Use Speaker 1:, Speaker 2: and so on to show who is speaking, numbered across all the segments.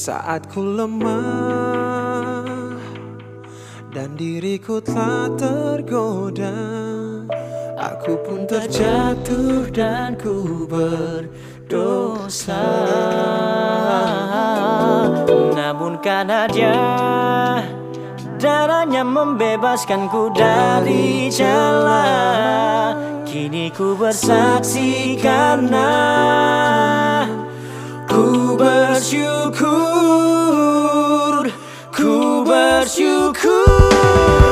Speaker 1: Saat ku lemah dan diriku telah tergoda Aku pun terjatuh dan ku berdosa. Namun karena dia Darahnya membebaskanku dari jalan Kini ku bersaksi karena Ku bersyukur Ku bersyukur.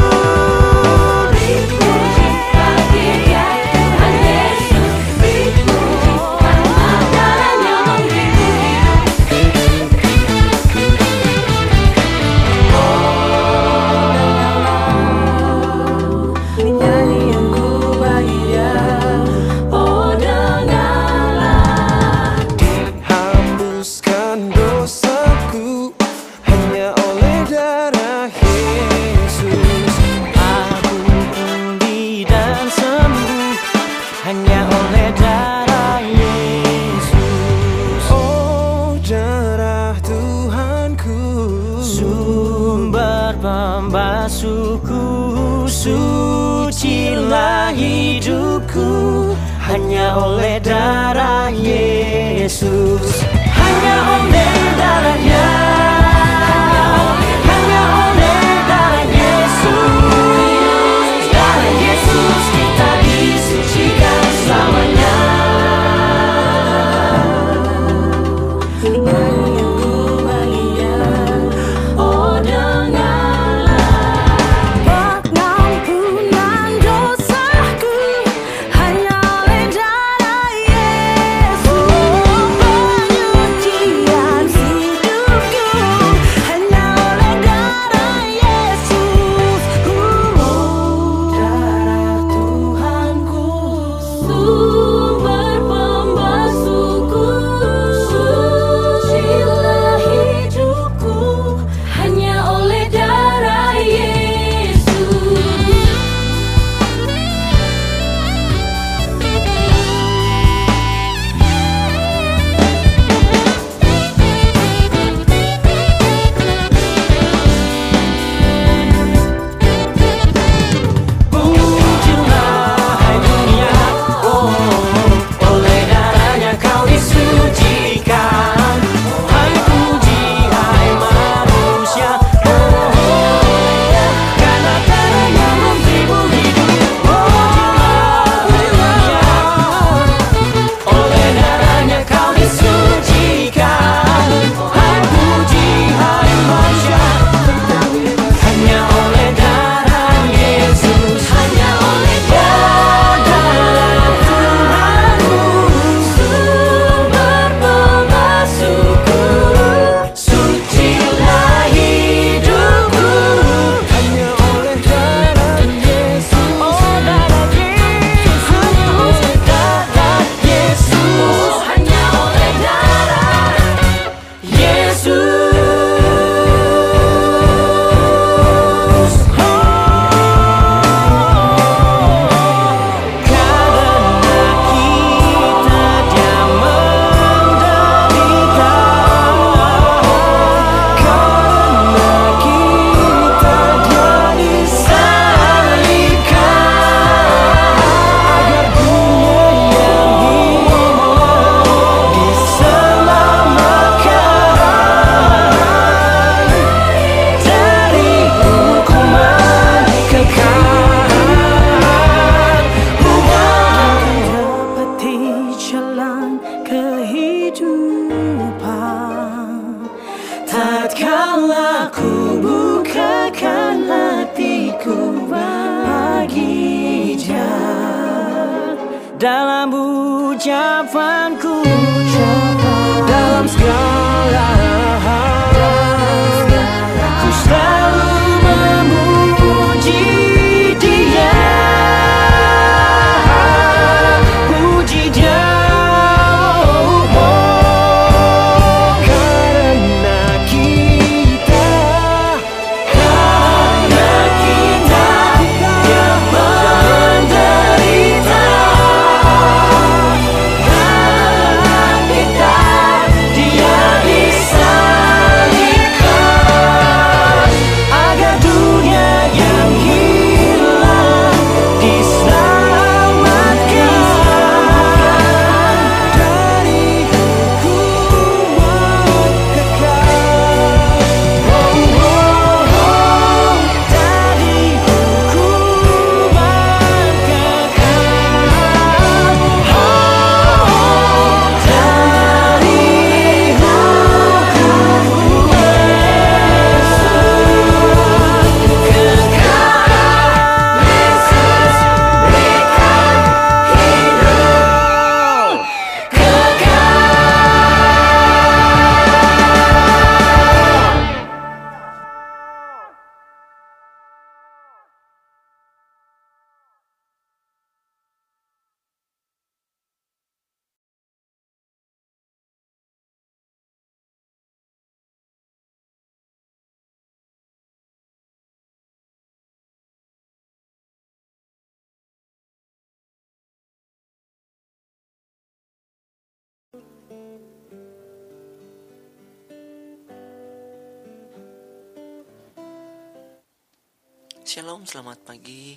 Speaker 2: Shalom, selamat pagi.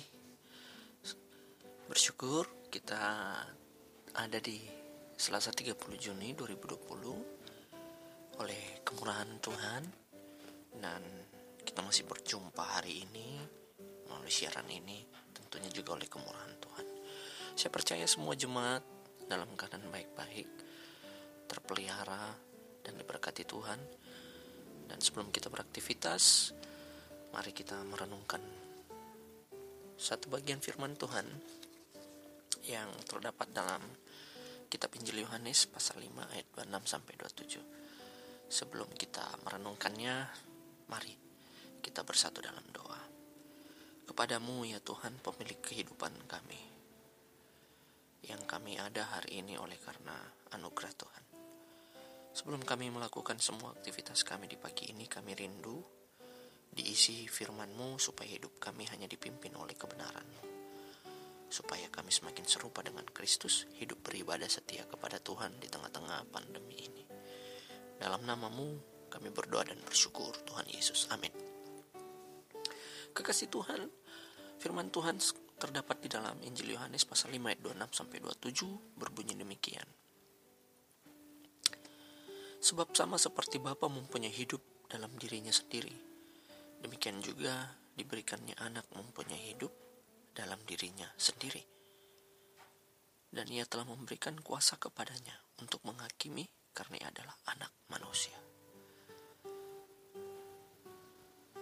Speaker 2: Bersyukur kita ada di Selasa 30 Juni 2020 oleh kemurahan Tuhan dan kita masih berjumpa hari ini melalui siaran ini tentunya juga oleh kemurahan Tuhan. Saya percaya semua jemaat dalam keadaan baik-baik, terpelihara dan diberkati Tuhan. Dan sebelum kita beraktivitas, mari kita merenungkan satu bagian firman Tuhan yang terdapat dalam kitab Injil Yohanes pasal 5 ayat 26 sampai 27. Sebelum kita merenungkannya, mari kita bersatu dalam doa. Kepadamu ya Tuhan pemilik kehidupan kami. Yang kami ada hari ini oleh karena anugerah Tuhan. Sebelum kami melakukan semua aktivitas kami di pagi ini, kami rindu diisi firman-Mu supaya hidup kami hanya dipimpin oleh kebenaran-Mu. Supaya kami semakin serupa dengan Kristus, hidup beribadah setia kepada Tuhan di tengah-tengah pandemi ini. Dalam namamu kami berdoa dan bersyukur Tuhan Yesus. Amin. Kekasih Tuhan, firman Tuhan terdapat di dalam Injil Yohanes pasal 5 ayat 26 sampai 27 berbunyi demikian. Sebab sama seperti Bapa mempunyai hidup dalam dirinya sendiri, demikian juga diberikannya anak mempunyai hidup dalam dirinya sendiri. Dan ia telah memberikan kuasa kepadanya untuk menghakimi karena ia adalah anak manusia.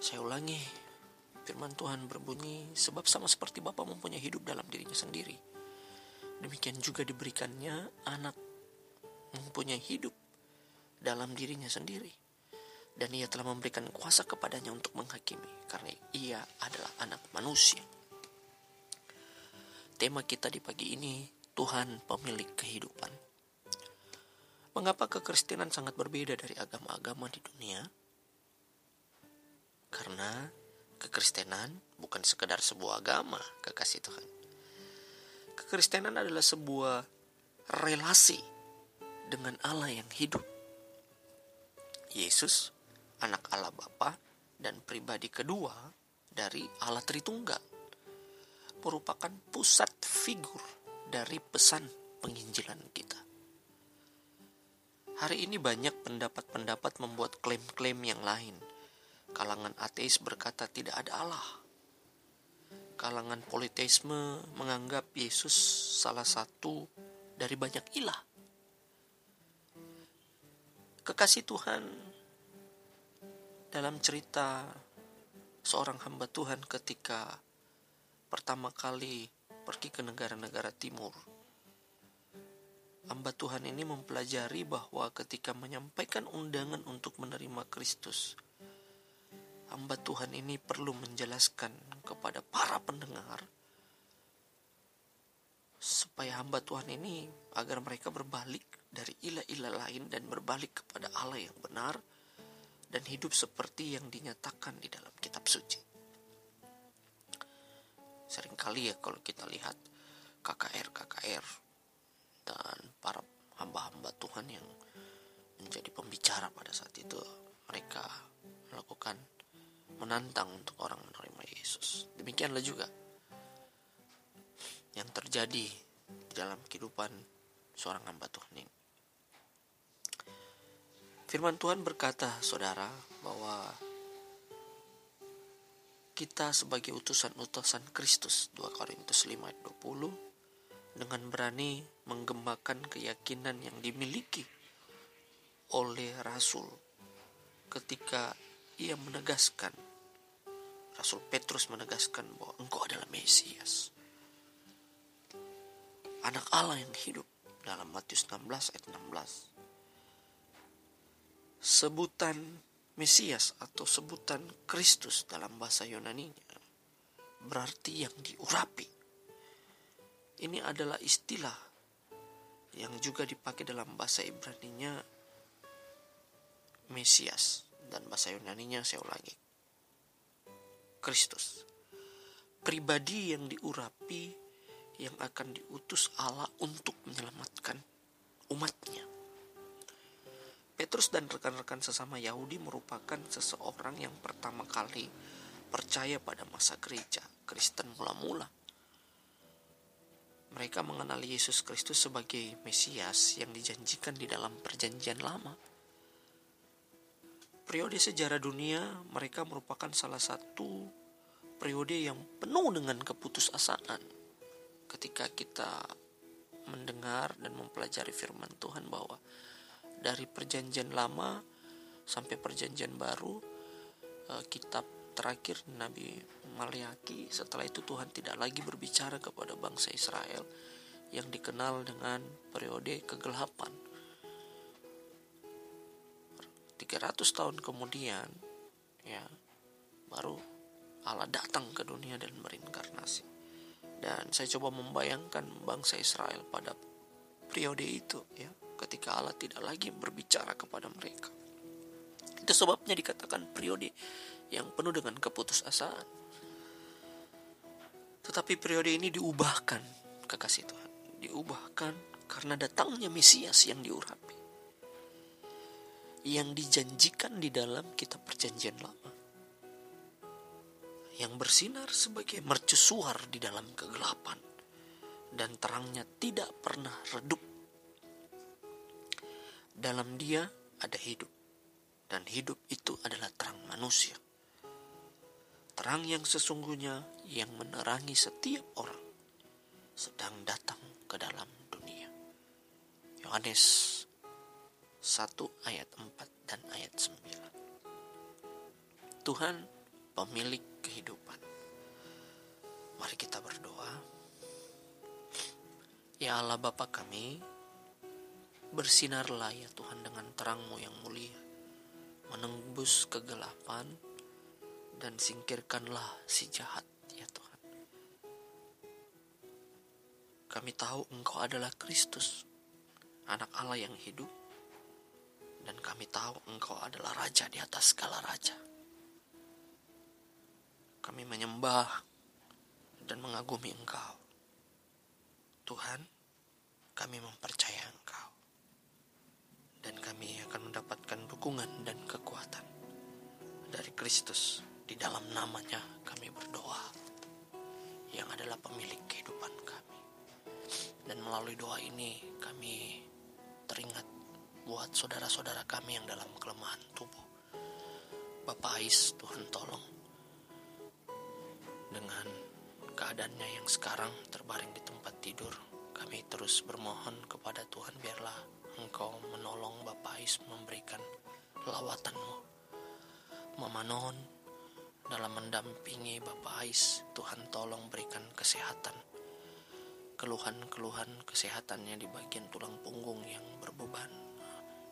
Speaker 2: Saya ulangi, firman Tuhan berbunyi, sebab sama seperti Bapa mempunyai hidup dalam dirinya sendiri. Demikian juga diberikannya anak mempunyai hidup dalam dirinya sendiri. Dan ia telah memberikan kuasa kepadanya untuk menghakimi, karena ia adalah anak manusia. Tema kita di pagi ini, Tuhan pemilik kehidupan. Mengapa kekristenan sangat berbeda dari agama-agama di dunia? Karena kekristenan bukan sekedar sebuah agama, kekasih Tuhan. Kekristenan adalah sebuah relasi dengan Allah yang hidup. Yesus, anak Allah Bapa dan pribadi kedua dari Allah Tritunggal, merupakan pusat figur dari pesan penginjilan kita. Hari ini banyak pendapat-pendapat membuat klaim-klaim yang lain. Kalangan ateis berkata tidak ada Allah. Kalangan politeisme menganggap Yesus salah satu dari banyak ilah. Kekasih Tuhan dalam cerita seorang hamba Tuhan ketika pertama kali pergi ke negara-negara timur. Hamba Tuhan ini mempelajari bahwa ketika menyampaikan undangan untuk menerima Kristus, hamba Tuhan ini perlu menjelaskan kepada para pendengar supaya hamba Tuhan ini agar mereka berbalik dari ilah-ilah lain dan berbalik kepada Allah yang benar dan hidup seperti yang dinyatakan di dalam kitab suci. Seringkali ya kalau kita lihat KKR-KKR dan para hamba-hamba Tuhan yang menjadi pembicara pada saat itu mereka melakukan menantang untuk orang menerima Yesus. Demikianlah juga yang terjadi di dalam kehidupan seorang hamba Tuhan ini. Firman Tuhan berkata, saudara, bahwa kita sebagai utusan-utusan Kristus 2 Korintus 5 ayat 20 dengan berani menggembakan keyakinan yang dimiliki oleh rasul ketika ia menegaskan Rasul Petrus menegaskan bahwa engkau adalah Mesias anak Allah yang hidup dalam Matius 16 ayat 16 sebutan Mesias atau sebutan Kristus dalam bahasa Yunani-nya berarti yang diurapi. Ini adalah istilah yang juga dipakai dalam bahasa Ibrani-nya Mesias dan bahasa Yunani-nya saya ulangi. Kristus. Pribadi yang diurapi yang akan diutus Allah untuk menyelamatkan umatnya. Petrus dan rekan-rekan sesama Yahudi merupakan seseorang yang pertama kali percaya pada masa gereja Kristen mula-mula. Mereka mengenal Yesus Kristus sebagai Mesias yang dijanjikan di dalam Perjanjian Lama. Periode sejarah dunia, mereka merupakan salah satu periode yang penuh dengan keputusasaan. Ketika kita mendengar dan mempelajari firman Tuhan bahwa dari Perjanjian Lama sampai Perjanjian Baru, eh, kitab terakhir Nabi Maliaki. Setelah itu Tuhan tidak lagi berbicara kepada bangsa Israel yang dikenal dengan periode kegelapan. 300 tahun kemudian ya baru Allah datang ke dunia dan berinkarnasi dan saya coba membayangkan bangsa Israel pada periode itu ya ketika Allah tidak lagi berbicara kepada mereka itu sebabnya dikatakan periode yang penuh dengan keputusasaan. Tetapi periode ini diubahkan, kekasih Tuhan. Diubahkan karena datangnya Mesias yang diurapi. Yang dijanjikan di dalam kitab perjanjian lama. Yang bersinar sebagai mercusuar di dalam kegelapan. Dan terangnya tidak pernah redup. Dalam dia ada hidup. Dan hidup itu adalah terang manusia terang yang sesungguhnya yang menerangi setiap orang sedang datang ke dalam dunia. Yohanes 1 ayat 4 dan ayat 9. Tuhan pemilik kehidupan. Mari kita berdoa. Ya Allah Bapa kami, bersinarlah ya Tuhan dengan terangmu yang mulia, menembus kegelapan, dan singkirkanlah si jahat ya Tuhan. Kami tahu Engkau adalah Kristus, anak Allah yang hidup, dan kami tahu Engkau adalah Raja di atas segala raja. Kami menyembah dan mengagumi Engkau. Tuhan, kami mempercaya Engkau. Kami akan mendapatkan dukungan dan kekuatan dari Kristus di dalam namanya kami berdoa yang adalah pemilik kehidupan kami. Dan melalui doa ini kami teringat buat saudara-saudara kami yang dalam kelemahan tubuh. Bapak Ais, Tuhan tolong. Dengan keadaannya yang sekarang terbaring di tempat tidur, kami terus bermohon kepada Tuhan biarlah Engkau menolong Bapak Ais memberikan lawatanmu. Mama Non, dalam mendampingi Bapak Ais. Tuhan tolong berikan kesehatan. Keluhan-keluhan kesehatannya di bagian tulang punggung yang berbeban.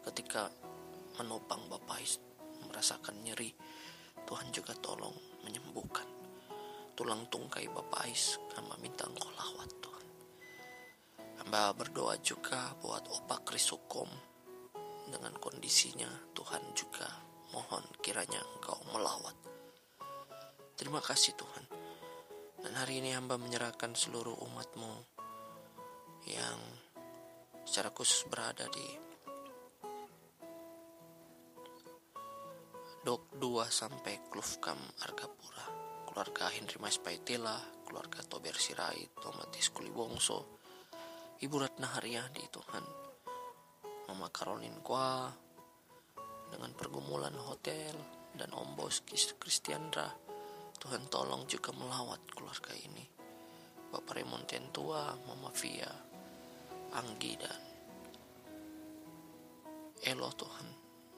Speaker 2: Ketika menopang Bapak Ais merasakan nyeri, Tuhan juga tolong menyembuhkan. Tulang tungkai Bapak Ais, hamba minta engkau lawat Tuhan. Hamba berdoa juga buat opak Krisukom dengan kondisinya Tuhan juga mohon kiranya engkau melawat. Terima kasih Tuhan. Dan hari ini hamba menyerahkan seluruh umatmu yang secara khusus berada di Dok 2 sampai Klufkam Argapura, keluarga Henry Mas Paitila, keluarga Tober Sirait, Tomatis Kulibongso, Ibu Ratna Haryadi Tuhan, Mama Karolin Kwa, dengan pergumulan hotel, dan Om Bos Kristiandra, Tuhan tolong juga melawat keluarga ini. Bapak Raymond Tentua, Mama Via, Anggi dan Elo Tuhan,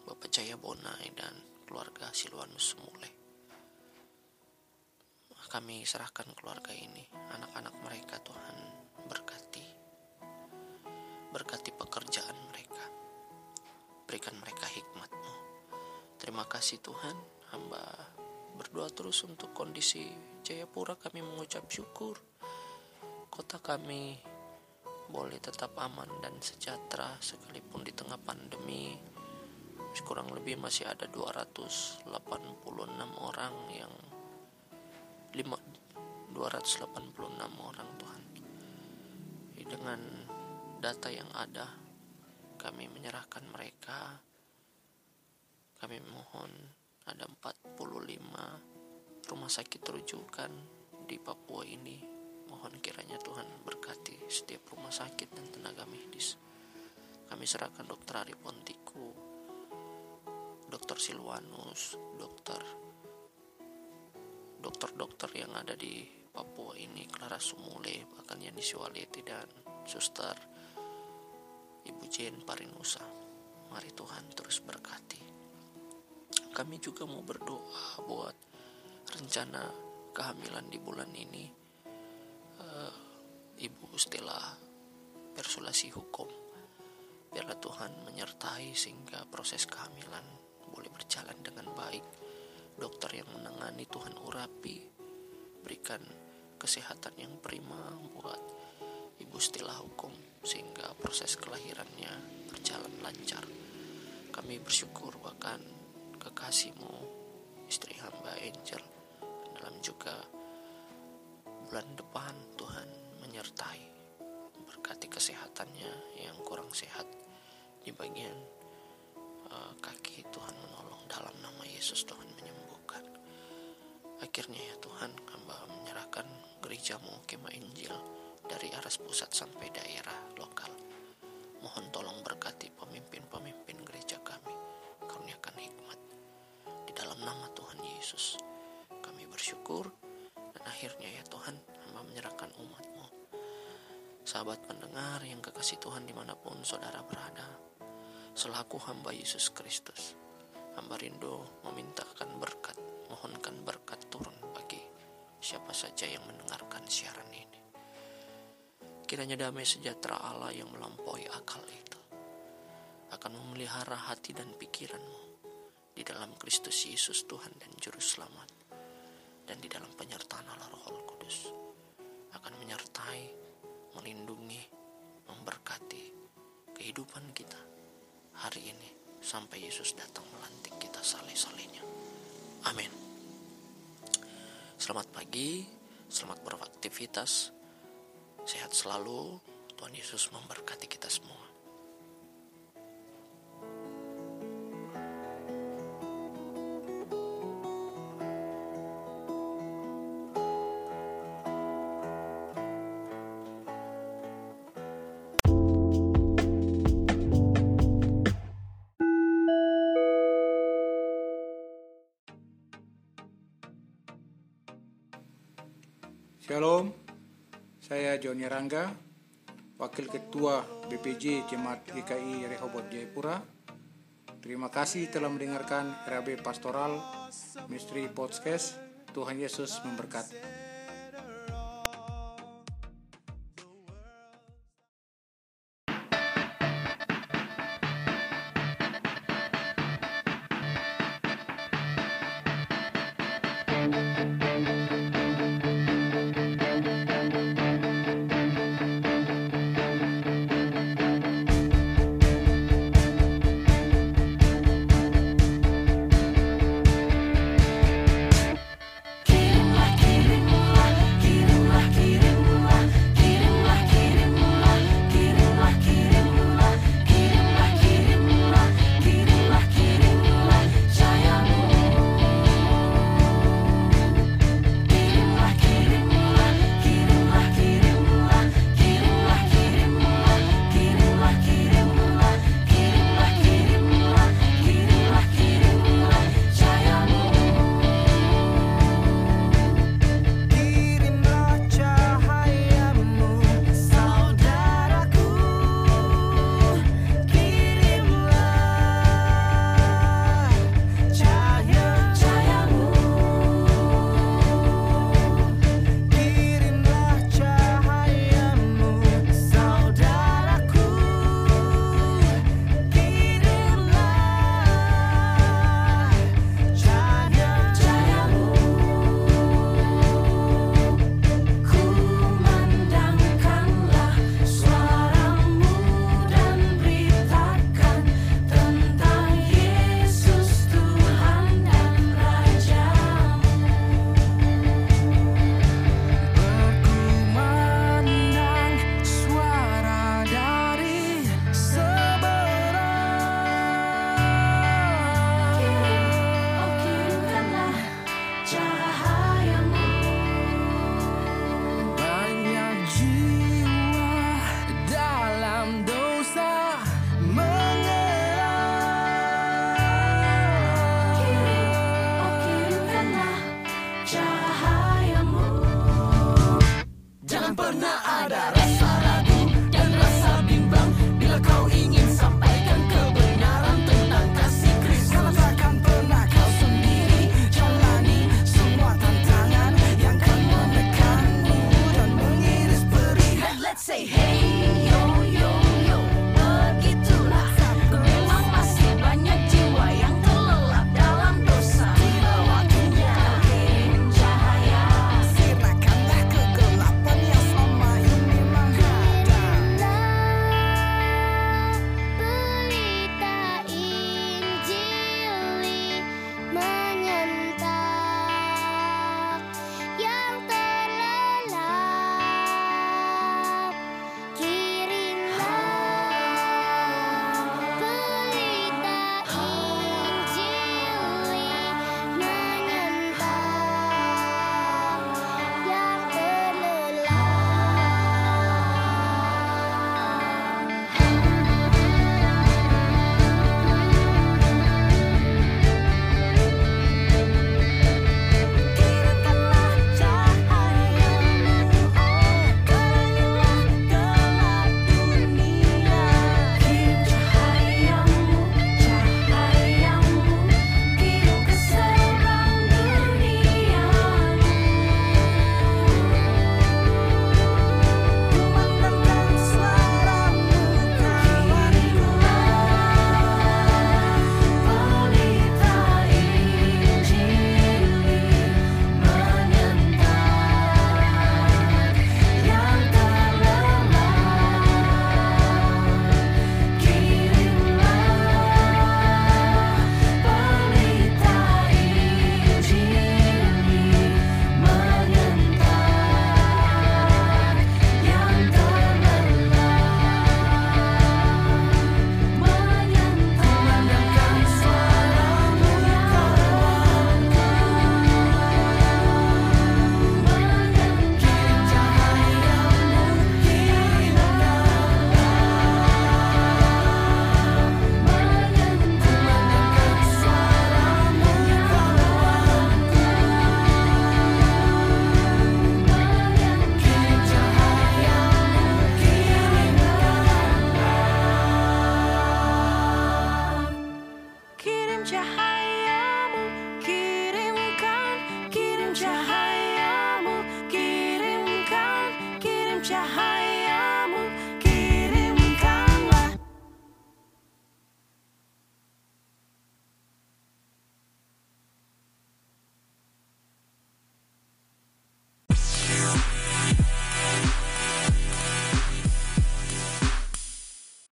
Speaker 2: Bapak Jaya Bonai dan keluarga Silwanus Semule. Kami serahkan keluarga ini, anak-anak mereka Tuhan berkati. Berkati pekerjaan mereka. Berikan mereka hikmatmu. Terima kasih Tuhan, hamba berdoa terus untuk kondisi Jayapura. Kami mengucap syukur. Kota kami boleh tetap aman dan sejahtera sekalipun di tengah pandemi. Kurang lebih masih ada 286 orang yang 5 286 orang Tuhan. Dengan data yang ada kami menyerahkan mereka kami mohon ada 45 rumah sakit rujukan di Papua ini. Mohon kiranya Tuhan berkati setiap rumah sakit dan tenaga medis. Kami serahkan dokter Ari Pontiku, dokter Silwanus, dokter dokter-dokter yang ada di Papua ini, Clara Sumule, bahkan Yani Siwaleti dan suster Ibu Jen Parinusa. Mari Tuhan terus berkati. Kami juga mau berdoa buat rencana kehamilan di bulan ini. Eh, Ibu Stella persulasi hukum. Biarlah Tuhan menyertai sehingga proses kehamilan boleh berjalan dengan baik. Dokter yang menangani Tuhan urapi, berikan kesehatan yang prima buat Ibu Stella hukum sehingga proses kelahirannya berjalan lancar. Kami bersyukur bahkan kekasihmu, istri hamba Angel, dalam juga bulan depan Tuhan menyertai, berkati kesehatannya yang kurang sehat di bagian uh, kaki Tuhan menolong dalam nama Yesus Tuhan menyembuhkan. Akhirnya ya Tuhan, hamba menyerahkan gerejamu kemah Injil dari aras pusat sampai daerah lokal. Mohon tolong berkati pemimpin-pemimpin gereja kami, karuniakan hikmat. Di dalam nama Tuhan Yesus, kami bersyukur dan akhirnya ya Tuhan, hamba menyerahkan umatmu. Sahabat pendengar yang kekasih Tuhan di mana pun saudara berada, selaku hamba Yesus Kristus, hamba rindu memintakan berkat, mohonkan berkat turun bagi siapa saja yang mendengarkan siaran ini. Kiranya damai sejahtera Allah yang melampaui akal itu akan memelihara hati dan pikiranmu di dalam Kristus Yesus Tuhan dan Juru Selamat dan di dalam penyertaan Allah Roh Kudus akan menyertai, melindungi, memberkati kehidupan kita hari ini sampai Yesus datang melantik kita saleh-salehnya. Amin. Selamat pagi, selamat beraktivitas, sehat selalu. Tuhan Yesus memberkati kita semua.
Speaker 3: Joni Rangga, Wakil Ketua BPJ Jemaat GKI Rehoboth Jayapura. Terima kasih telah mendengarkan RAB Pastoral Misteri Podcast. Tuhan Yesus memberkati.